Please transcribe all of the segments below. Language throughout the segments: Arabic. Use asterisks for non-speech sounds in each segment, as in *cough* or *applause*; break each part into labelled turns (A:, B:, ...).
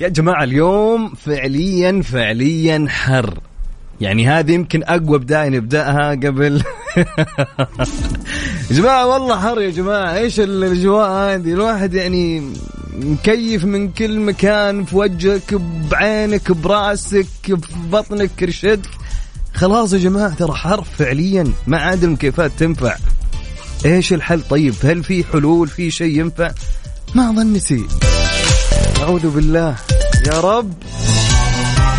A: يا جماعة اليوم فعليا فعليا حر. يعني هذه يمكن أقوى بداية نبدأها قبل. *laughs* يا جماعة والله حر يا جماعة. إيش الأجواء هذه؟ الواحد يعني مكيف من كل مكان في وجهك بعينك براسك في بطنك كرشتك خلاص يا جماعة ترى حر فعليا. ما عاد المكيفات تنفع. إيش الحل؟ طيب هل في حلول؟ في شيء ينفع؟ ما ظنتي أعوذ بالله. رب.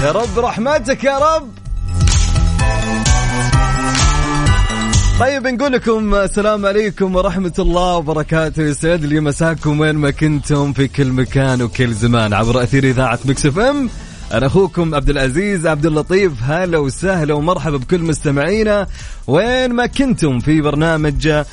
A: يا رب رحمتك يا رب. طيب نقول لكم السلام عليكم ورحمة الله وبركاته. يسعد لي مساكم وين ما كنتم في كل مكان وكل زمان عبر أثير إذاعة Mix FM أنا أخوكم عبد العزيز عبد اللطيف. هلا وسهلا ومرحبا بكل مستمعينا. وين ما كنتم في برنامج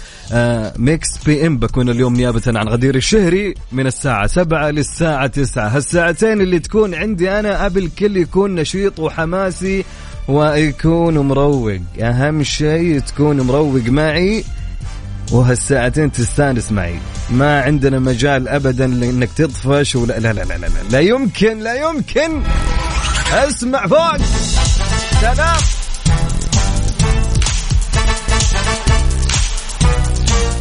A: Mix PM بكون اليوم نيابة عن غدير الشهري من الساعة 7 للساعة 9 هالساعتين اللي تكون عندي أنا أبي الكل يكون نشيط وحماسي ويكون مروق. أهم شيء تكون مروق معي. وهالساعتين تستانس معي. ما عندنا مجال ابدا لإنك تطفش ولا لا لا لا لا, لا, لا يمكن لا يمكن. اسمع فوق سلام.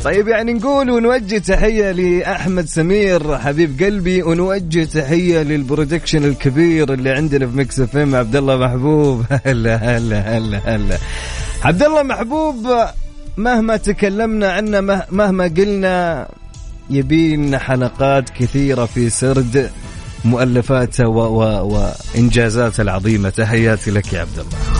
A: طيب يعني نقول ونوجه تحية لأحمد سمير حبيب قلبي ونوجه تحية لل production الكبير اللي عندنا في Mix FM عبد الله محبوب. *laughs* هلا هلا هلا هلا. عبد الله محبوب مهما تكلمنا عنه مه- مهما قلنا يبين حلقات كثيرة في سرد مؤلفاته. وإنجازاته العظيمة تحياتي لك يا عبد الله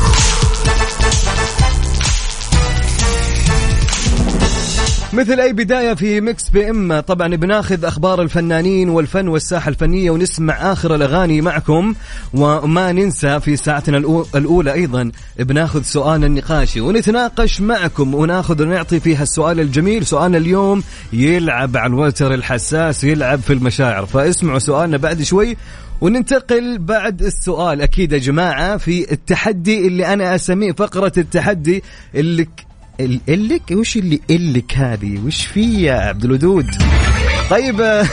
A: مثل أي بداية في Mix PM طبعا بناخذ أخبار الفنانين والفن والساحة الفنية ونسمع آخر الأغاني معكم وما ننسى في ساعتنا الأولى أيضا بناخذ سؤال النقاشي ونتناقش معكم وناخذ ونعطي فيها السؤال الجميل. سؤالنا اليوم يلعب على الوتر الحساس يلعب في المشاعر فاسمعوا سؤالنا بعد شوي وننتقل بعد السؤال. أكيد يا جماعة في التحدي اللي أنا أسميه فقرة التحدي اللي ك- ال- اللك وش اللي اللك هذه؟ وش في يا عبد الودود؟ طيب *laughs*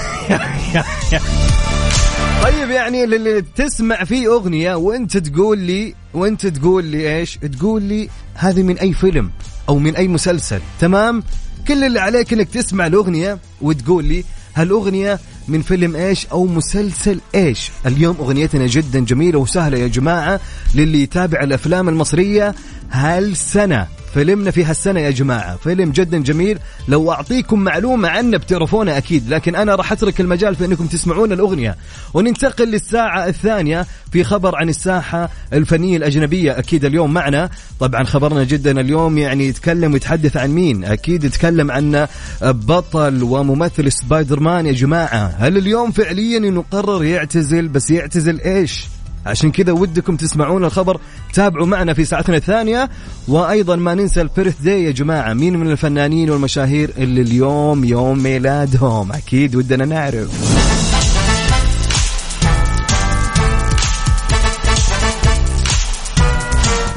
A: طيب يعني اللي تسمع فيه أغنية وأنت تقول لي وأنت تقول لي إيش؟ تقول لي هذه من أي فيلم أو من أي مسلسل تمام؟ كل اللي عليك إنك تسمع الأغنية وتقول لي هالأغنية من فيلم إيش أو مسلسل إيش؟ اليوم أغنيتنا جدا جميلة وسهلة يا جماعة للي يتابع الأفلام المصرية هالسنة. فيلمنا في هالسنة يا جماعة. فيلم جدا جميل. لو أعطيكم معلومة عنه بتعرفونه أكيد لكن أنا راح أترك المجال في أنكم تسمعون الأغنية. وننتقل للساعة الثانية في خبر عن الساحة الفنية الأجنبية أكيد اليوم معنا. طبعا خبرنا جدا اليوم يعني يتكلم ويتحدث عن مين؟ أكيد يتكلم عن بطل وممثل سبايدر مان يا جماعة. هل اليوم فعليا أنه قرر يعتزل؟ بس يعتزل إيش؟ عشان كذا ودكم تسمعون الخبر. تابعوا معنا في ساعتنا الثانية. وأيضا ما ننسى البيرث داي يا جماعة. مين من الفنانين والمشاهير اللي اليوم يوم ميلادهم؟ أكيد ودنا نعرف.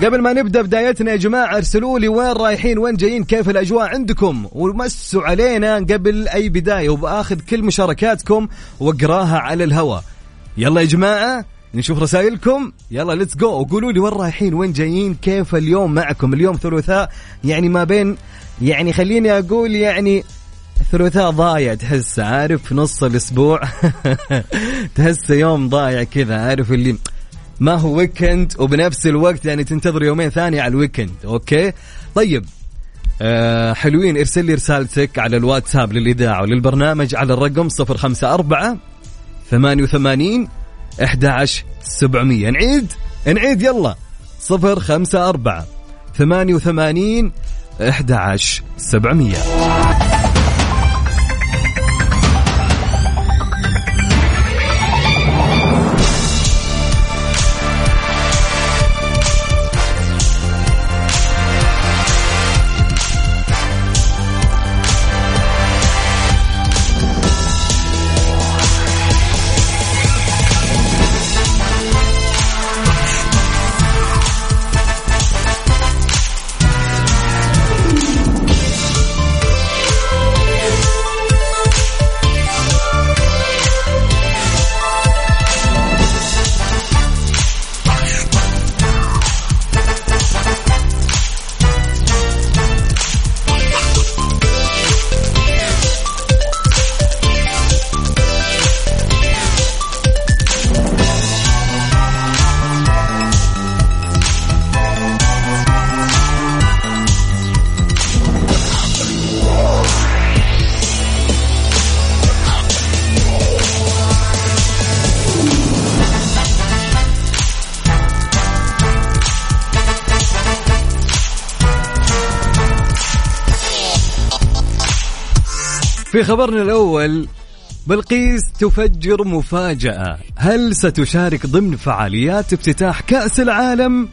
A: قبل ما نبدأ بدايتنا يا جماعة ارسلوا لي وين رايحين؟ وين جايين؟ كيف الأجواء عندكم؟ ومسوا علينا قبل أي بداية وبآخذ كل مشاركاتكم وأقراها على الهواء. يلا يا جماعة. نشوف رسائلكم. يلا let's go وقولوا لي وين رايحين؟ وين جايين؟ كيف اليوم معكم؟ اليوم ثلاثاء. يعني ما بين يعني خليني أقول يعني الثلاثاء ضايع تحس عارف نص الأسبوع. *laughs* تحس يوم ضايع كذا عارف اللي ما هو weekend وبنفس الوقت يعني تنتظر يومين ثانية على ال weekend okay؟ طيب. آه حلوين. ارسل لي رسالتك على الواتساب للإذاعة وللبرنامج على الرقم 054 88 11700 نعيد؟ نعيد يلا. 054 88 11700 في خبرنا الأول بلقيس تفجر مفاجأة هل ستشارك ضمن فعاليات افتتاح كأس العالم؟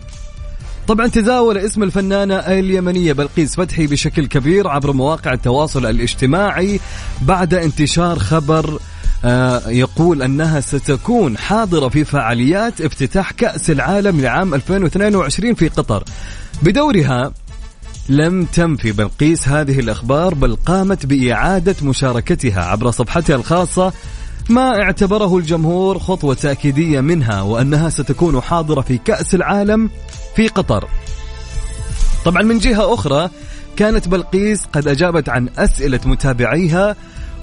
A: طبعا تداول اسم الفنانة اليمنية بلقيس فتحي بشكل كبير عبر مواقع التواصل الاجتماعي بعد انتشار خبر آه، يقول أنها ستكون حاضرة في فعاليات افتتاح كأس العالم لعام 2022 في قطر بدورها لم تنفي بلقيس هذه الأخبار بل قامت بإعادة مشاركتها عبر صفحتها الخاصة ما اعتبره الجمهور خطوة تأكيدية منها وأنها ستكون حاضرة في كأس العالم في قطر. طبعا من جهة أخرى كانت بلقيس قد أجابت عن أسئلة متابعيها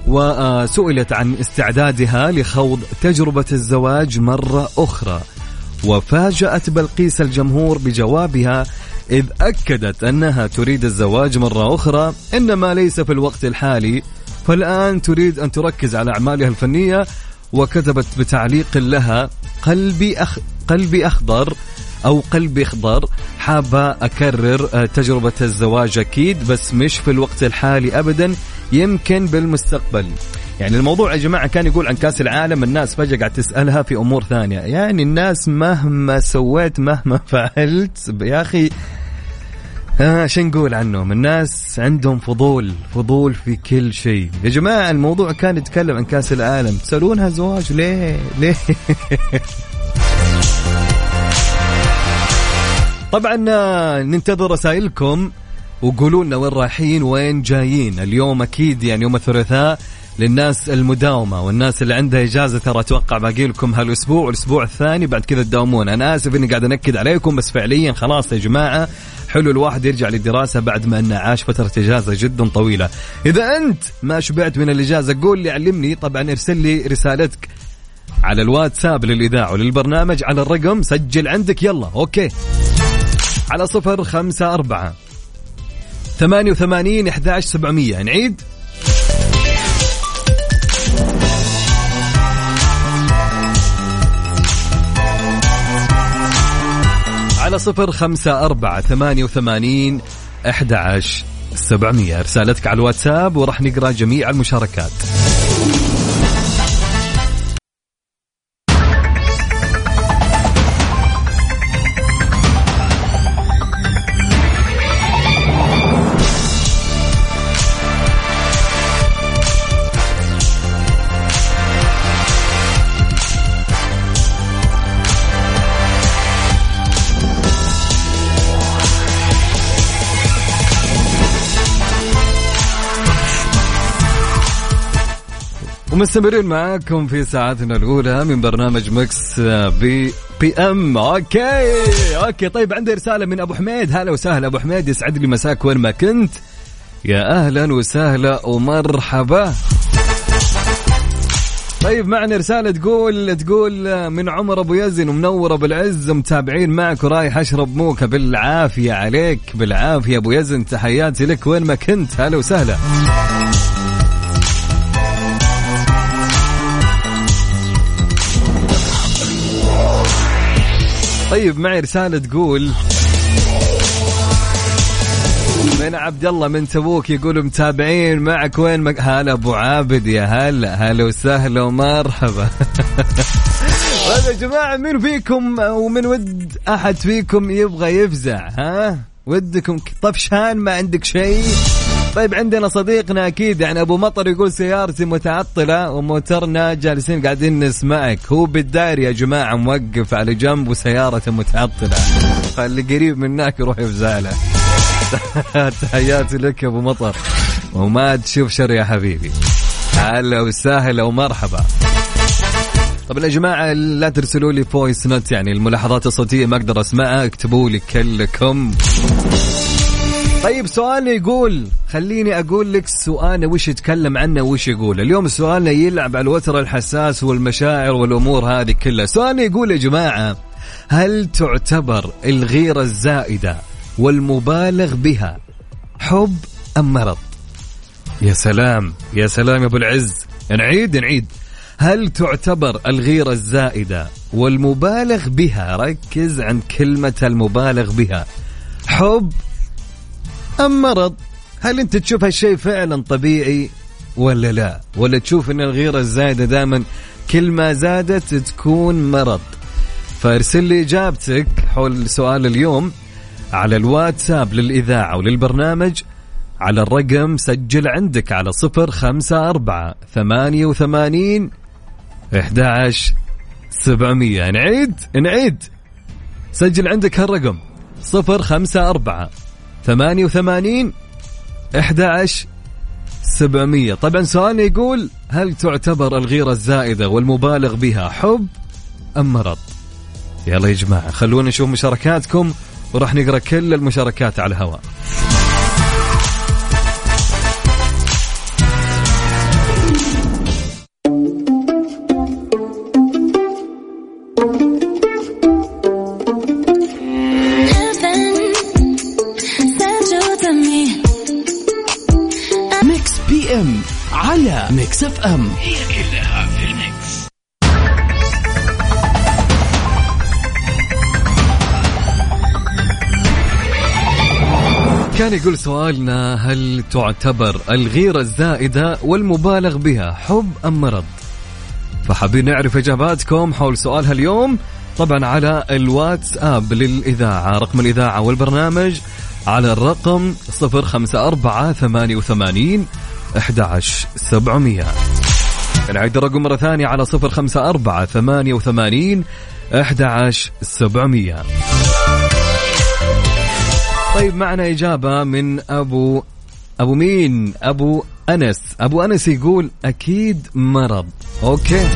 A: وسئلت عن استعدادها لخوض تجربة الزواج مرة أخرى. وفاجأت بلقيس الجمهور بجوابها إذ أكدت أنها تريد الزواج مرة أخرى إنما ليس في الوقت الحالي فالآن تريد أن تركز على أعمالها الفنية وكتبت بتعليق لها قلبي أخ قلبي أخضر أو قلبي أخضر حابة أكرر آه، تجربة الزواج أكيد بس مش في الوقت الحالي أبدا يمكن بالمستقبل. يعني الموضوع يا جماعة كان يقول عن كأس العالم الناس فجأة قاعد تسألها في أمور ثانية. يعني الناس مهما سويت مهما *laughs* فعلت يا أخي آه شو نقول عنهم؟ الناس عندهم فضول فضول في كل شيء. يا جماعة الموضوع كان يتكلم عن كأس العالم. تسألونها زواج؟ ليه؟ ليه؟ *laughs* طبعا آه، ننتظر رسائلكم وقولوا لنا وين رايحين وين جايين. اليوم أكيد يعني يوم الثلاثاء. للناس المداومة والناس اللي عندها إجازة ترى أتوقع باقي لكم هالأسبوع والاسبوع الثاني بعد كذا تداومون. أنا آسف إني قاعد أنكد عليكم بس فعليا خلاص يا جماعة حلو الواحد يرجع للدراسة بعد ما أنه عاش فترة إجازة جدا طويلة. إذا أنت ما شبعت من الإجازة قول لي علمني. طبعا ارسل لي رسالتك على الواتساب للإذاعة وللبرنامج على الرقم سجل عندك يلا أوكي. على صفر خمسة أربعة ثمانية وثمانين إحداش سبعمية. نعيد؟ على صفر خمسة أربعة ثمانية وثمانين أحداش سبعمية. رسالتك على الواتساب وراح نقرأ جميع المشاركات. ومستمرين معاكم في ساعتنا الأولى من برنامج Mix PM. Okay okay. طيب عندي رسالة من أبو حميد. هلا وسهلا أبو حميد يسعد لي مساك وين ما كنت. يا أهلا وسهلا ومرحبا. طيب معنا رسالة تقول تقول من عمر أبو يزن ومنور ابو العز متابعين معك ورايح اشرب موكا بالعافية عليك بالعافية أبو يزن تحياتي لك وين ما كنت. هلا وسهلا. طيب معي رسالة تقول من عبد الله من تبوك يقول متابعين معك وين مك... هلا أبو عابد يا هلا هلا وسهلا ومرحبا. *laughs* يا جماعة مين فيكم ومن ود أحد فيكم يبغى يفزع ها؟ ودكم طفشان ما عندك شيء؟ طيب عندنا صديقنا أكيد يعني أبو مطر يقول سيارتي متعطلة وموترنا جالسين قاعدين نسمعك. هو بالداير يا جماعة موقف على جنب وسيارته متعطلة. فاللي قريب منك يروح يفزع له *laughs* تحياتي لك يا أبو مطر. وما تشوف شر يا حبيبي. هلا وسهلا ومرحبا. طبعا يا جماعة لا ترسلوا لي voice note يعني الملاحظات الصوتية ما أقدر أسمعها اكتبوا لي كلكم. *laughs* طيب سؤالنا يقول خليني أقول لك سؤالنا وش يتكلم عنه وش يقول. اليوم سؤالنا يلعب على الوتر الحساس والمشاعر والأمور هذه كلها. سؤالنا يقول يا جماعة هل تعتبر الغيرة الزائدة والمبالغ بها حب أم مرض? يا سلام يا سلام يا أبو العز. نعيد نعيد. هل تعتبر الغيرة الزائدة والمبالغ بها ركز عن كلمة المبالغ بها. حب أم مرض؟ هل أنت تشوف هالشيء فعلا طبيعي ولا لا؟ ولا تشوف أن الغيرة الزايدة دائما كل ما زادت تكون مرض؟ فارسل لي إجابتك حول سؤال اليوم على الواتساب للإذاعة وللبرنامج على الرقم سجل عندك على صفر خمسة أربعة ثمانية وثمانين إحدى سبعمية. نعيد؟ نعيد. سجل عندك هالرقم صفر خمسة أربعة ثمانية وثمانين إحدى سبعمية. طبعا سؤالنا يقول هل تعتبر الغيرة الزائدة والمبالغ بها حب أم مرض؟ يلا يا جماعة خلونا نشوف مشاركاتكم وراح نقرأ كل المشاركات على الهواء.
B: أم.
C: هي كلها في الميكس
A: كان يقول سؤالنا هل تعتبر الغيرة الزائدة والمبالغ بها حب أم مرض؟ فحابين نعرف إجاباتكم حول سؤال هاليوم. طبعا على الواتساب للإذاعة رقم الإذاعة والبرنامج على الرقم 054 88 11700 نعيد الرقم مرة ثانية على 054 88 11700 طيب معنا إجابة من أبو أبو مين؟ أبو أنس. أبو أنس يقول أكيد مرض. أوكي.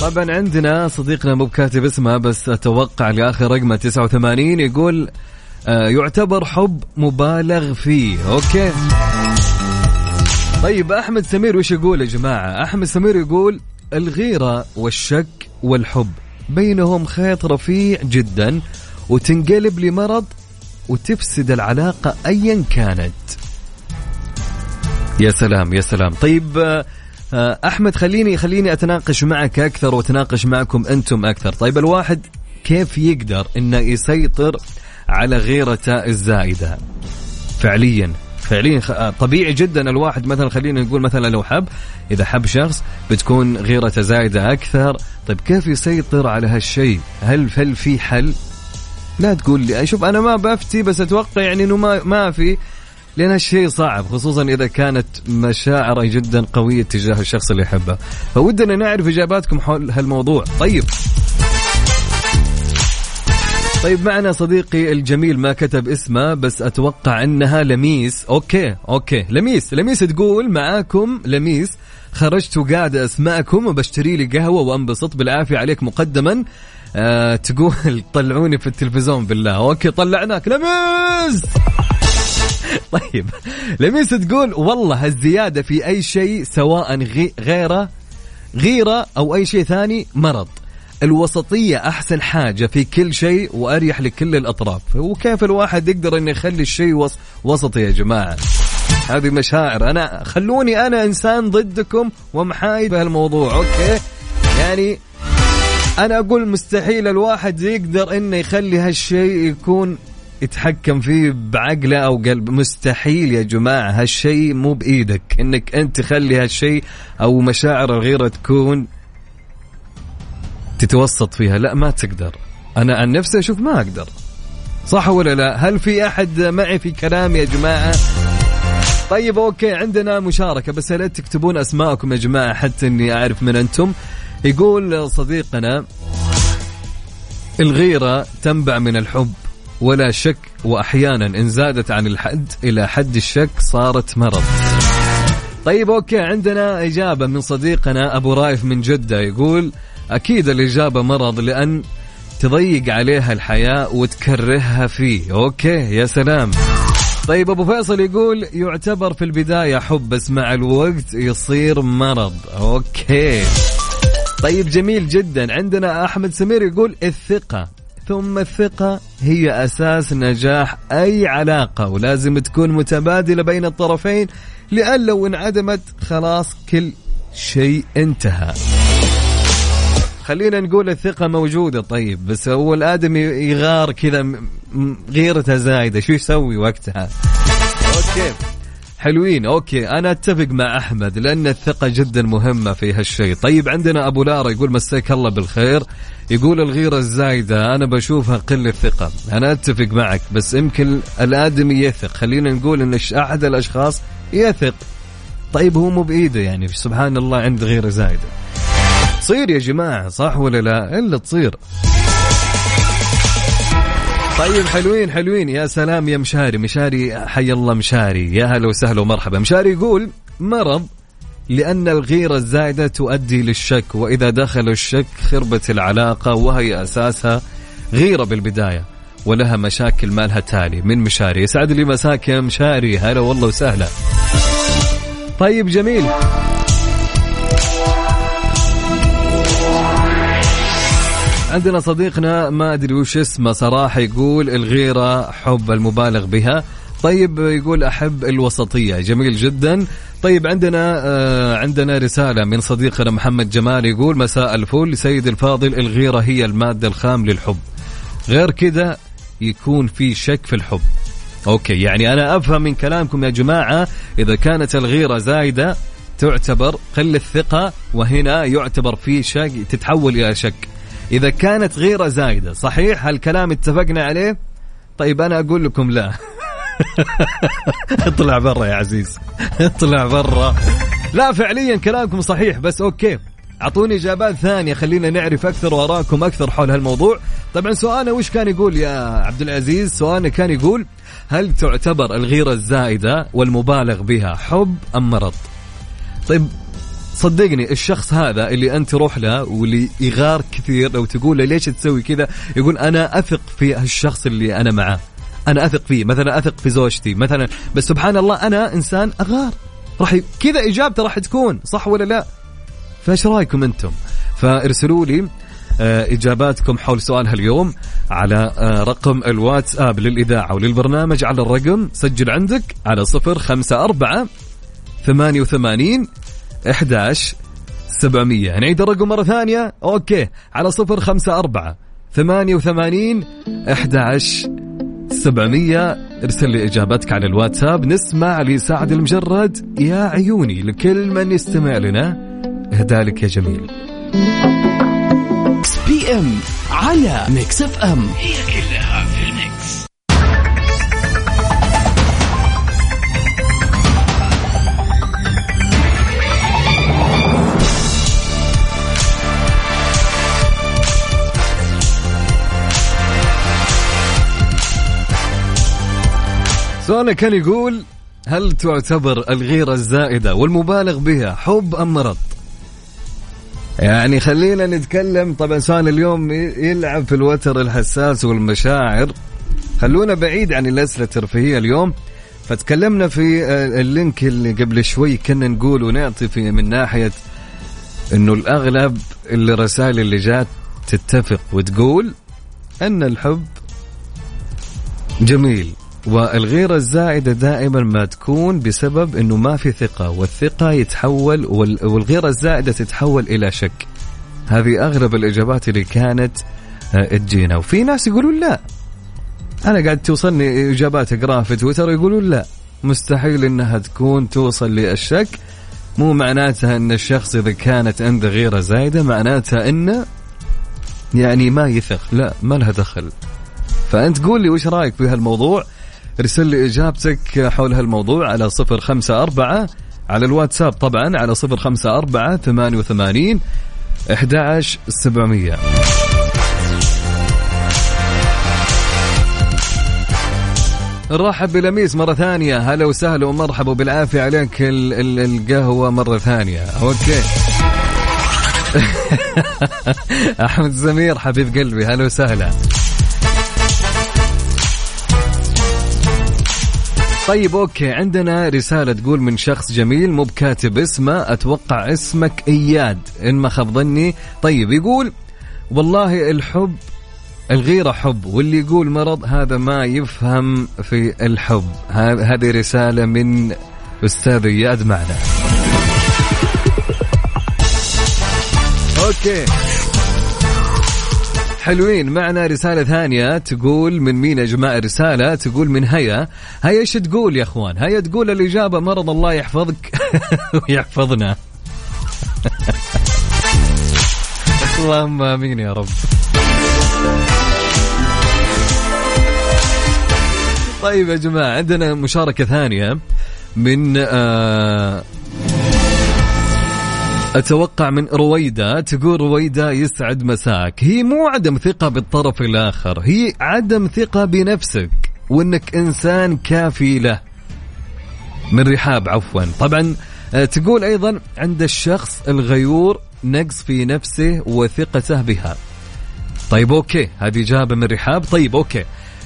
A: طبعا عندنا صديقنا مو بكاتب اسمه بس أتوقع لآخر رقمه 89 يقول آه يعتبر حب مبالغ فيه. أوكي. طيب أحمد سمير وش يقول يا جماعة؟ أحمد سمير يقول الغيرة والشك والحب بينهم خيط رفيع جدا وتنقلب لمرض وتفسد العلاقة أيا كانت. يا سلام يا سلام. طيب آه، أحمد خليني خليني أتناقش معك أكثر وأتناقش معكم أنتم أكثر. طيب الواحد كيف يقدر أنه يسيطر على غيرته الزائدة؟ فعليا. فعليا آه، طبيعي جدا الواحد مثلا خلينا نقول مثلا لو حب إذا حب شخص بتكون غيرته زايدة أكثر. طيب كيف يسيطر على هالشيء؟ هل هل في حل؟ لا تقول لي. شوف أنا ما بفتي بس أتوقع يعني إنه ما ما في لأن هالشيء صعب خصوصا إذا كانت مشاعره جدا قوية تجاه الشخص اللي يحبه. فودنا نعرف إجاباتكم حول هالموضوع. طيب. طيب معنا صديقي الجميل ما كتب اسمه بس أتوقع إنها لميس. okay okay. لميس لميس تقول معاكم لميس خرجت وقاعد أسمعكم وبشتري لي قهوة وأنبسط. بالعافية عليك مقدما. آه تقول *laughs* طلعوني في التلفزيون بالله. okay طلعناك. لميس! *laughs* طيب لميس تقول والله الزيادة في أي شيء سواء غي- غيره غيرة أو أي شيء ثاني مرض. الوسطية أحسن حاجة في كل شيء وأريح لكل الأطراف. وكيف الواحد يقدر أن يخلي الشيء وس وسطي يا جماعة؟ هذه مشاعر. أنا خلوني أنا إنسان ضدكم ومحايد بهالموضوع أوكي؟ يعني أنا أقول مستحيل الواحد يقدر إنه يخلي هالشيء يكون يتحكم فيه بعقله أو قلب. مستحيل يا جماعة هالشيء مو بإيدك. إنك أنت تخلي هالشيء أو مشاعر الغيره تكون تتوسط فيها. لا ما تقدر. أنا عن نفسي أشوف ما أقدر. صح ولا لا؟ هل في أحد معي في كلامي يا جماعة؟ طيب أوكي عندنا مشاركة بس لا تكتبون أسماءكم يا جماعة حتى إني أعرف من أنتم. يقول صديقنا الغيرة تنبع من الحب ولا شك وأحيانا إن زادت عن الحد إلى حد الشك صارت مرض. طيب okay عندنا إجابة من صديقنا أبو رايف من جدة. يقول أكيد الإجابة مرض لأن تضيق عليها الحياة وتكرهها فيه. okay يا سلام. طيب أبو فيصل يقول يعتبر في البداية حب بس مع الوقت يصير مرض. أوكي. طيب جميل جدا. عندنا أحمد سمير يقول الثقة. ثم الثقة هي أساس نجاح أي علاقة ولازم تكون متبادلة بين الطرفين لأن لو انعدمت خلاص كل شيء انتهى. خلينا نقول الثقة موجودة. طيب بس هو الآدمي يغار كذا غيرته زايدة. شو يسوي وقتها؟ okay. حلوين. okay. أنا أتفق مع أحمد لأن الثقة جدا مهمة في هالشيء. طيب عندنا أبو لارا يقول مساك الله بالخير. يقول الغيرة الزايدة أنا بشوفها قلة ثقة. أنا أتفق معك بس يمكن الآدمي يثق. خلينا نقول إن أحد الأشخاص يثق. طيب هو مو بإيده يعني. سبحان الله عند غيرة زايدة. تصير يا جماعة صح ولا لا؟ إلا تصير. طيب حلوين حلوين. يا سلام يا مشاري. مشاري حي الله مشاري. يا هلا وسهلا ومرحبا. مشاري يقول مرض لأن الغيرة الزايدة تؤدي للشك وإذا دخل الشك خربت العلاقة وهي أساسها غيرة بالبداية ولها مشاكل ما لها تالي من مشاري؟ يسعد لي مساك يا مشاري. هلا والله وسهلا. طيب جميل. عندنا صديقنا ما أدري وش اسمه صراحة يقول الغيرة حب المبالغ بها. طيب يقول أحب الوسطية. جميل جدا. طيب عندنا آه عندنا رسالة من صديقنا محمد جمال يقول مساء الفل. سيد الفاضل الغيرة هي المادة الخام للحب. غير كذا يكون في شك في الحب. أوكي يعني أنا أفهم من كلامكم يا جماعة إذا كانت الغيرة زايدة تعتبر قلة ثقة وهنا يعتبر في شك تتحول إلى شك. إذا كانت غيرة زايدة صحيح؟ هالكلام اتفقنا عليه؟ طيب أنا أقول لكم لا. *laughs* اطلع برا يا عزيز. اطلع برا. لا فعليا كلامكم صحيح بس أوكي. أعطوني إجابات ثانية خلينا نعرف أكثر وراكم أكثر حول هالموضوع. طبعا سؤالنا وش كان يقول يا عبد العزيز؟ سؤالنا كان يقول هل تعتبر الغيرة الزائده والمبالغ بها حب أم مرض؟ طيب صدقني الشخص هذا اللي أنت تروح له واللي يغار كثير لو تقول له ليش تسوي كذا؟ يقول أنا أثق في هالشخص اللي أنا معاه. أنا أثق فيه مثلا أثق في زوجتي مثلا. بس سبحان الله أنا إنسان أغار. راح ي... كذا إجابته راح تكون صح ولا لا؟ فإيش رأيكم أنتم؟ فارسلوا لي آه، إجاباتكم حول سؤال هاليوم على آه، رقم الواتساب للإذاعة وللبرنامج على الرقم سجل عندك على صفر خمسة أربعة ثمانية وثمانين 11 700 نعيد الرقم مرة ثانية. okay. على صفر خمسة أربعة. ثمانية وثمانين. أحد سبعمية. ارسل لي إجابتك على الواتساب. نسمع لسعد المجرد. يا عيوني لكل من يستمع لنا. اهدالك يا جميل.
B: PM على Mix FM.
C: هي كلها
A: سؤالنا كان يقول هل تعتبر الغيرة الزائدة والمبالغ بها حب أم مرض؟ يعني خلينا نتكلم. طبعا سؤال اليوم يلعب في الوتر الحساس والمشاعر. خلونا بعيد عن الأسئلة الترفيهية اليوم. فتكلمنا في اللينك اللي قبل شوي كنا نقول ونعطي في من ناحية إنه الأغلب الرسائل اللي جات تتفق وتقول إن الحب جميل. والغيرة الزائدة دائما ما تكون بسبب إنه ما في ثقة والثقة يتحول والغيرة الزائدة تتحول إلى شك. هذه اغلب الإجابات اللي كانت آه، تجينا. وفي ناس يقولون لا. أنا قاعد توصلني إجابات اقراها في تويتر يقولون لا. مستحيل إنها تكون توصل للشك. مو معناتها إن الشخص إذا كانت عنده غيره زايده معناتها انه يعني ما يثق. لا ما لها دخل. فأنت قول لي وش رأيك في هالموضوع؟ ارسل لي إجابتك حول هالموضوع على صفر خمسة أربعة على الواتساب طبعا على صفر خمسة أربعة ثمانية وثمانين أحد سبعمية. نرحب بلميس مرة ثانية. هلا وسهلا ومرحبا بالعافية عليك ال- ال- القهوة مرة ثانية. okay. *laughs* أحمد زمير حبيب قلبي هلا وسهلا. طيب أوكي. عندنا رسالة تقول من شخص جميل مو بكاتب اسمه أتوقع اسمك إياد. إن ما خاب ظني. طيب يقول والله الحب الغيرة حب واللي يقول مرض هذا ما يفهم في الحب. هذه رسالة من أستاذ إياد معنا. أوكي. حلوين. معنا رسالة ثانية تقول من مين يا جماعة رسالة تقول من هيا. هيا إيش تقول يا أخوان؟ هيا تقول الإجابة مرض الله يحفظك *laughs* ويحفظنا. *laughs* اللهم آمين يا رب. طيب يا جماعة عندنا مشاركة ثانية من آه أتوقع من رويدة تقول رويدة يسعد مساك. هي مو عدم ثقة بالطرف الآخر هي عدم ثقة بنفسك وأنك إنسان كافي له. من رحاب عفوا. طبعا آه، تقول أيضا عند الشخص الغيور نقص في نفسه وثقته بها. طيب okay هذه إجابة من رحاب. طيب okay.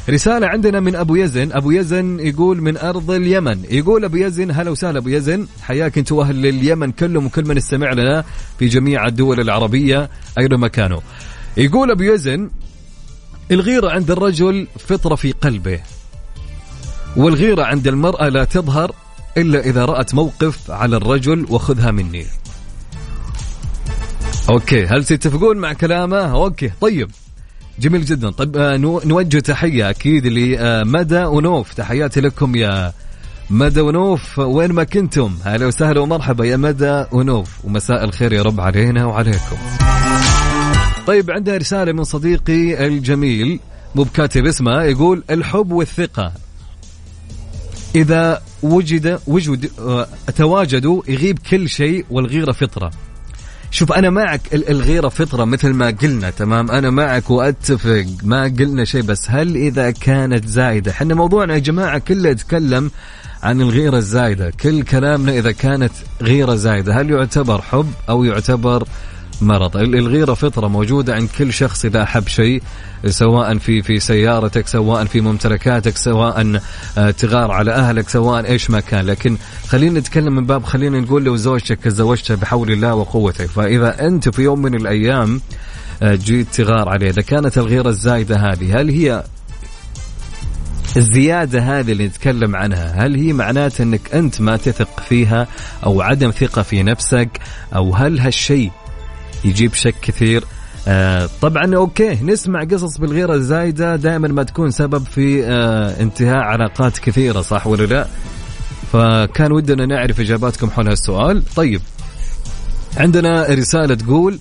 A: رسالة عندنا من أبو يزن. أبو يزن يقول من أرض اليمن. يقول أبو يزن هلا وسهلا أبو يزن. حياك أنت وأهل اليمن كلهم وكل من استمع لنا في جميع الدول العربية أينما مكانه يقول أبو يزن الغيرة عند الرجل فطرة في قلبه والغيرة عند المرأة لا تظهر إلا إذا رأت موقف على الرجل وخذها مني. okay هل تتفقون مع كلامه؟ okay طيب. جميل جدا. طيب آه، نو- نوجه تحية أكيد لمدى ونوف تحياتي لكم يا مدى ونوف وين ما كنتم؟ هلا وسهلا ومرحبا يا مدى ونوف ومساء الخير يا رب علينا وعليكم. طيب عندنا رسالة من صديقي الجميل مو بكاتب اسمه يقول الحب والثقة. إذا وجد وجد آه، تواجدوا يغيب كل شيء والغيرة فطرة. شوف أنا معك ال- الغيرة فطرة مثل ما قلنا تمام؟ أنا معك وأتفق ما قلنا شيء بس هل إذا كانت زايدة؟ إحنا موضوعنا يا جماعة كله يتكلم عن الغيرة الزايدة. كل كلامنا إذا كانت غيرة زايدة هل يعتبر حب أو يعتبر مرض. ال- الغيرة فطرة موجودة عند كل شخص إذا أحب شيء سواء في في سيارتك سواء في ممتلكاتك سواء آه، تغار على أهلك سواء إيش ما كان. لكن خلينا نتكلم من باب خلينا نقول لو زوجتك تزوجتها بحول الله وقوته فإذا أنت في يوم من الأيام آه، جيت تغار عليه إذا كانت الغيرة الزايدة هذه هل هي الزيادة هذه اللي نتكلم عنها هل هي معناتها أنك أنت ما تثق فيها أو عدم ثقة في نفسك أو هل هالشيء يجيب شك كثير. آه طبعا okay نسمع قصص بالغيرة الزايده دائما ما تكون سبب في آه انتهاء علاقات كثيرة صح ولا لا؟ فكان ودنا نعرف إجاباتكم حول هالسؤال. طيب عندنا رسالة تقول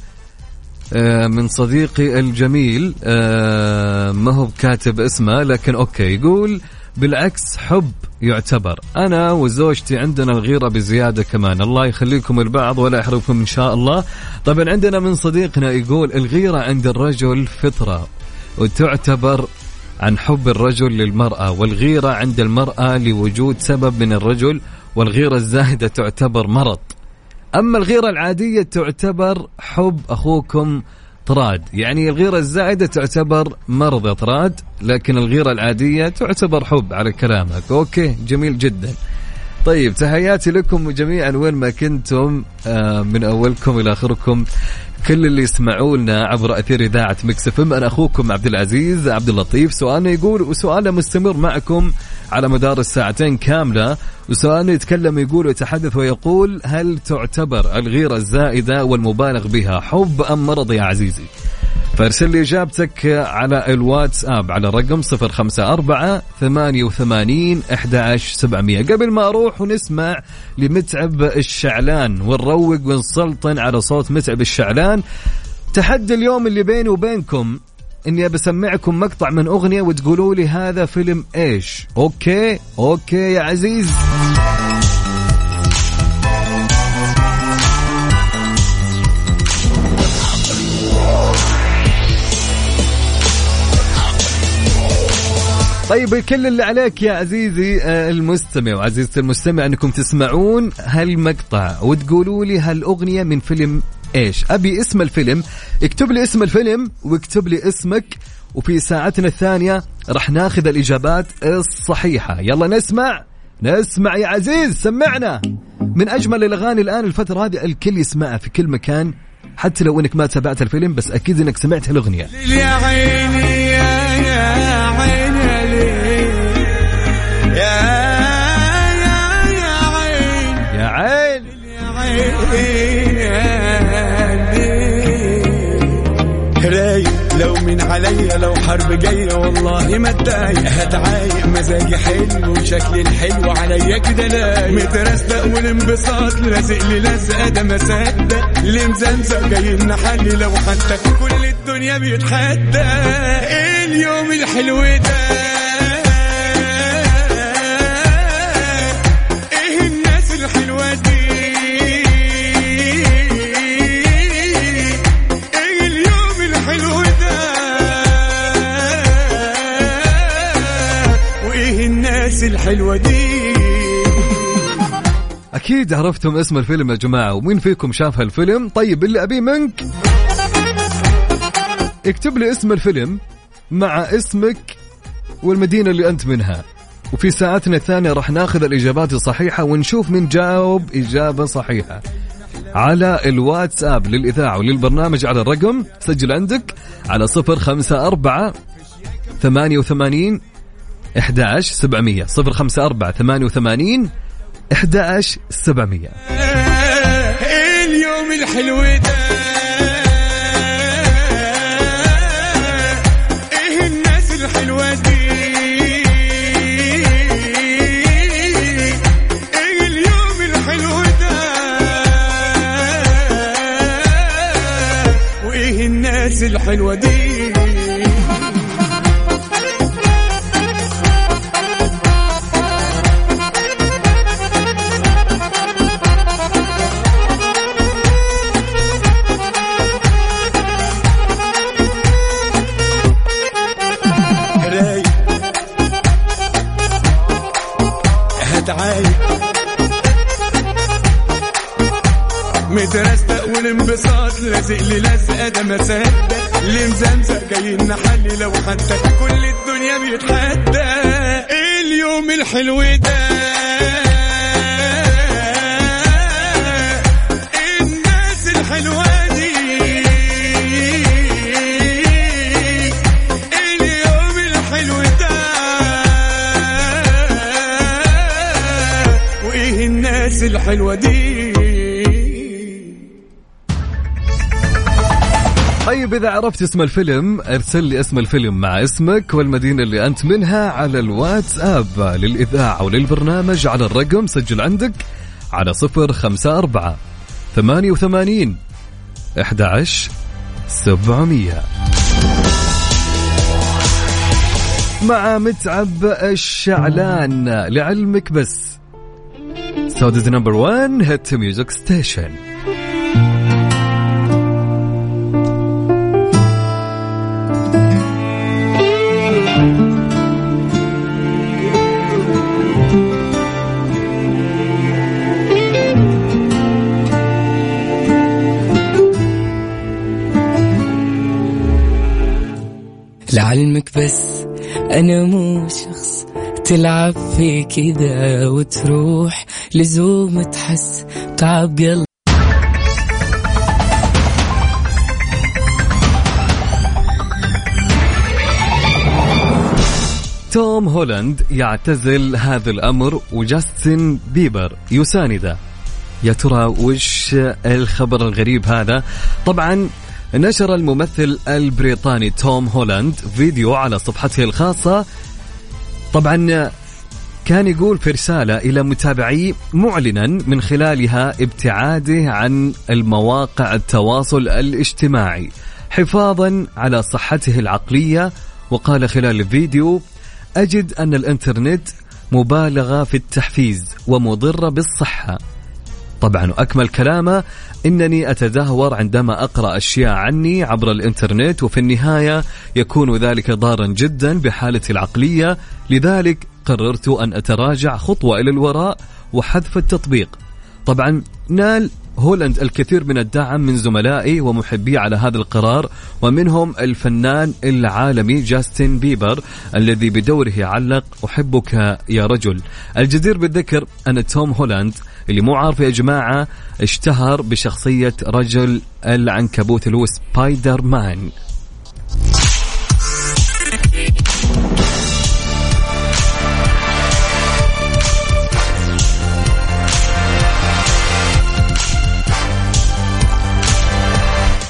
A: آه من صديقي الجميل آه ما هو كاتب اسمه لكن okay يقول بالعكس حب يعتبر. أنا وزوجتي عندنا الغيرة بزيادة كمان. الله يخليكم البعض ولا يحرمكم إن شاء الله. طبعا عندنا من صديقنا يقول الغيرة عند الرجل فطرة وتعتبر عن حب الرجل للمرأة والغيرة عند المرأة لوجود سبب من الرجل والغيرة الزاهدة تعتبر مرض. أما الغيرة العادية تعتبر حب أخوكم طراد يعني الغيرة الزائدة تعتبر مرض طراد لكن الغيرة العادية تعتبر حب على كلامك. أوكي جميل جدا. طيب تحياتي لكم جميعا وين ما كنتم. آه، من أولكم إلى آخركم. كل اللي يسمعونا عبر أثير إذاعة Mix FM أنا أخوكم عبد العزيز عبد اللطيف. سؤالنا يقول وسؤالنا مستمر معكم على مدار الساعتين كاملة. وسؤالنا يتكلم يقول ويتحدث ويقول هل تعتبر الغيرة الزائدة والمبالغ بها حب أم مرض يا عزيزي؟ فارسل لي إجابتك على الواتساب على الرقم 054 88 11700 قبل ما أروح ونسمع لمتعب الشعلان ونروق ونسلطن على صوت متعب الشعلان تحدي اليوم اللي بيني وبينكم إني بسمعكم مقطع من أغنية وتقولوا لي هذا فيلم إيش. okay okay يا عزيز. طيب كل اللي عليك يا عزيزي آه، المستمع وعزيزتي المستمع أنكم تسمعون هالمقطع وتقولوا لي هالأغنية من فيلم إيش؟ أبي اسم الفيلم اكتب لي اسم الفيلم واكتب لي اسمك وفي ساعتنا الثانية راح ناخذ الإجابات الصحيحة. يلا نسمع نسمع يا عزيز سمعنا. من أجمل الأغاني الآن الفترة هذه الكل يسمعها في كل مكان حتى لو إنك ما تابعت الفيلم بس أكيد إنك سمعت الاغنيه
D: يا عيني من عليا لو حرب جاية والله ما اتضايق هتعايق مزاجي حلو وشكلي الحلو عليا كده لايق مترستق والانبساط لازق لي لزقة ده ما صدق. اللي مزمزق جاي نحلي لو حتى كل الدنيا بيتحدى. اليوم الحلو ده. الحلوة دي.
A: أكيد عرفتم اسم الفيلم يا جماعة ومين فيكم شاف هالفيلم؟ طيب اللي أبيه منك. اكتب لي اسم الفيلم مع اسمك والمدينة اللي أنت منها. وفي ساعتنا الثانية راح ناخذ الإجابات الصحيحة ونشوف من جاوب إجابة صحيحة. على الواتساب للإذاعة وللبرنامج على الرقم سجل عندك على صفر خمسة أربعة ثمانية وثمانين إحدى عشر سبعمية صفر خمسة أربعة ثمانية وثمانين إحدى عشر سبعمية.
D: إيه اليوم الحلو ده. إيه الناس الحلوة دي؟ الناس الحلوة دي؟ لازق لي لزقه ده ما صدق. اللي مزمزق جاي نحلي لو حتى كل الدنيا بيتحدى اليوم الحلو ده. الحلوة دي؟
A: طيب إذا عرفت اسم الفيلم ارسل لي اسم الفيلم مع اسمك والمدينة اللي أنت منها على الواتساب. للإذاعة وللبرنامج على الرقم سجل عندك على صفر خمسة أربعة ثمانية وثمانين أحد عشر سبعمية. مع متعب الشعلان لعلمك بس. سودز نمبر 1 هيت ميوزك ستيشن
E: لعلمك بس أنا مو شخص تلعب في كذا وتروح لزوم تحس تعب قلبي
A: توم هولاند يعتزل هذا الأمر وجاستن بيبر يسانده يا ترى وش الخبر الغريب هذا؟ طبعا نشر الممثل البريطاني توم هولاند فيديو على صفحته الخاصة. طبعا كان يقول في رسالة إلى متابعيه معلنا من خلالها ابتعاده عن المواقع التواصل الاجتماعي حفاظا على صحته العقلية. وقال خلال الفيديو أجد أن الإنترنت مبالغة في التحفيز ومضرة بالصحة. طبعا وأكمل كلامه. إنني أتدهور عندما أقرأ أشياء عني عبر الإنترنت وفي النهاية يكون ذلك ضارا جدا بحالتي العقلية. لذلك قررت أن أتراجع خطوة إلى الوراء وحذف التطبيق. طبعا نال هولاند الكثير من الدعم من زملائه ومحبيه على هذا القرار ومنهم الفنان العالمي جاستن بيبر الذي بدوره علق أحبك يا رجل. الجدير بالذكر أن توم هولاند. اللي مو عارف يا جماعة اشتهر بشخصية رجل العنكبوت اللي هو سبايدر مان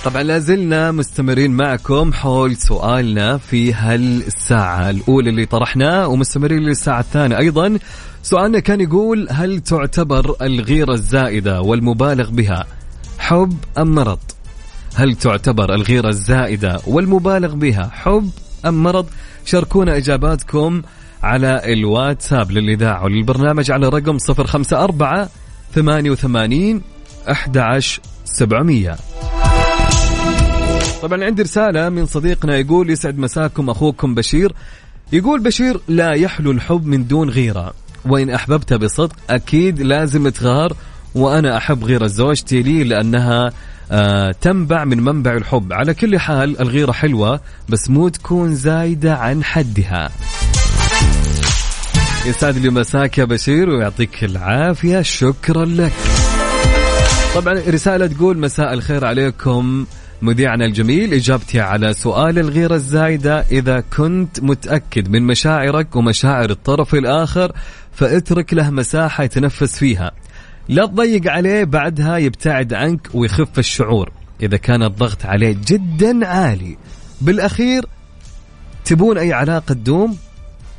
A: طبعا لازلنا مستمرين معكم حول سؤالنا في هالساعة الأولى اللي طرحناه ومستمرين للساعة الثانية. أيضا سؤالنا كان يقول هل تعتبر الغيرة الزائدة والمبالغ بها حب أم مرض؟ هل تعتبر الغيرة الزائدة والمبالغ بها حب أم مرض؟ شاركونا إجاباتكم على الواتساب للإذاعة وللبرنامج على رقم 054 88 11 700 طبعا عندي رسالة من صديقنا يقول يسعد مساكم أخوكم بشير. يقول بشير لا يحلو الحب من دون غيرة. وإن أحببت بصدق أكيد لازم تغار. وأنا أحب غيرة زوجتي لي لأنها آه تنبع من منبع الحب. على كل حال الغيرة حلوة بس مو تكون زايدة عن حدها. يسعد لي مساك يا بشير ويعطيك العافية. شكرا لك. طبعا رسالة تقول مساء الخير عليكم. مذيعنا الجميل إجابتي على سؤال الغيرة الزايدة إذا كنت متأكد من مشاعرك ومشاعر الطرف الآخر فاترك له مساحة يتنفس فيها. لا تضيق عليه بعدها يبتعد عنك ويخف الشعور. إذا كان الضغط عليه جدا عالي. بالأخير تبون أي علاقة تدوم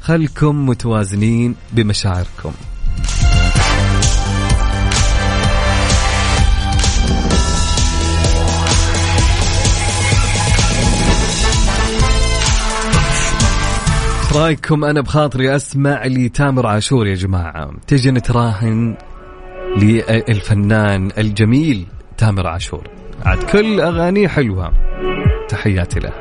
A: خلكم متوازنين بمشاعركم. رأيكم؟ أنا بخاطري أسمع لتامر عاشور يا جماعة. تجي نتراهن للفنان الجميل تامر عاشور. عاد كل أغانيه حلوة. تحياتي له.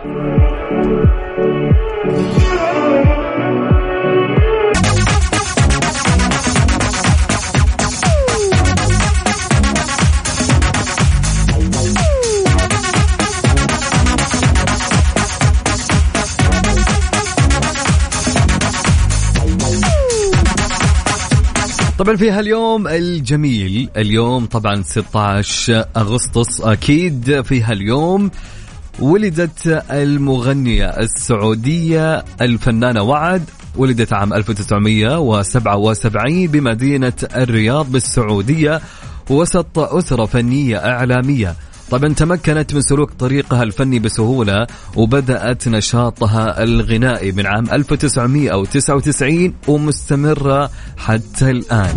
A: طبعا في هاليوم الجميل اليوم طبعا 16 أغسطس. أكيد في هاليوم ولدت المغنية السعودية الفنانة وعد ولدت عام 1977 بمدينة الرياض بالسعودية وسط أسرة فنية إعلامية. طبعا تمكنت من سلوك طريقها الفني بسهولة وبدأت نشاطها الغنائي من عام 1999 ومستمرة حتى الآن.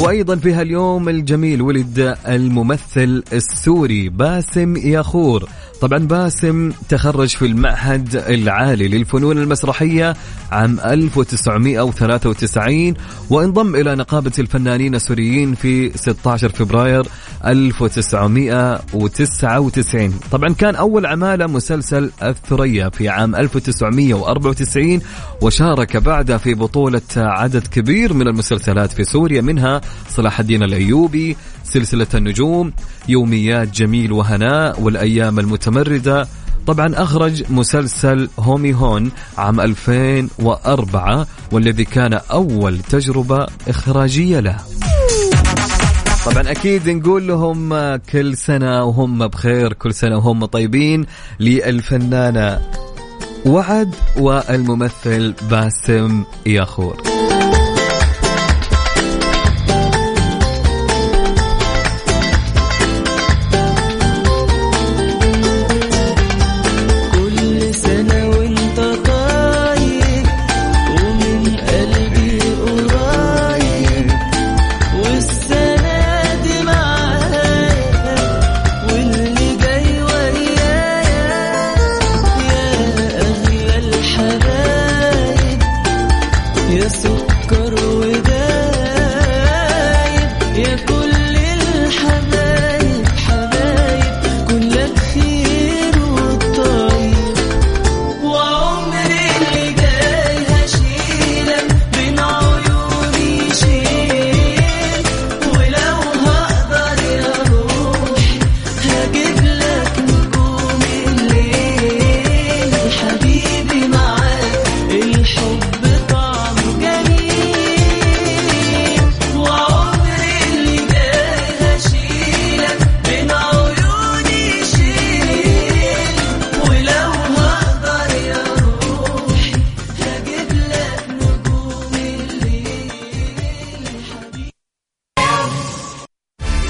A: وأيضا في هاليوم الجميل ولد الممثل السوري باسم ياخور. طبعا باسم تخرج في المعهد العالي للفنون المسرحية عام 1993 وانضم إلى نقابة الفنانين السوريين في 16 فبراير 1999 طبعا كان أول عمالة مسلسل الثريا في عام 1994 وشارك بعدها في بطولة عدد كبير من المسلسلات في سوريا منها صلاح الدين الأيوبي سلسلة النجوم يوميات جميل وهناء والأيام المتمردة. طبعا أخرج مسلسل هومي هون عام 2004 والذي كان أول تجربة إخراجية له. طبعا أكيد نقول لهم كل سنة وهم بخير كل سنة وهم طيبين. للفنانة
F: وعد والممثل باسم ياخور.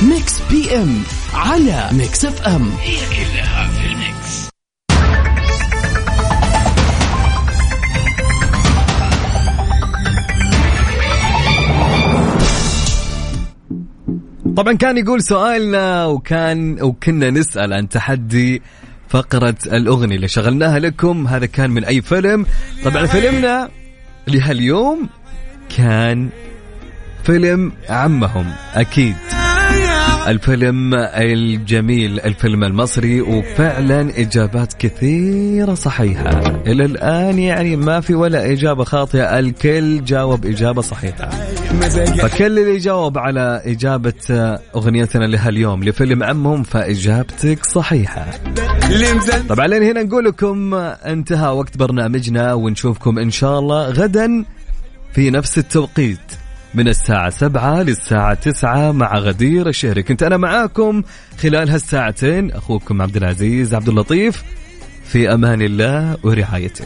B: Mix PM على Mix FM
A: هي كلها في ال mix.
F: طبعا كان يقول سؤالنا وكان وكنا نسأل عن تحدي فقرة الأغنية اللي شغلناها لكم. هذا كان من أي فيلم؟ طبعا فيلمنا لهاليوم كان فيلم عمهم أكيد. الفيلم الجميل الفيلم المصري وفعلا إجابات كثيرة صحيحة. إلى الآن يعني ما في ولا إجابة خاطئة الكل جاوب إجابة صحيحة. فكل اللي جاوب على إجابة أغنيتنا لهاليوم لفيلم عمهم فإجابتك صحيحة. طبعا لين هنا نقول لكم انتهى وقت برنامجنا ونشوفكم إن شاء الله غدا في نفس التوقيت. من الساعة سبعة للساعة تسعة مع غدير الشهري. كنت أنا معاكم خلال هالساعتين أخوكم عبد العزيز عبد اللطيف في أمان الله ورعايته.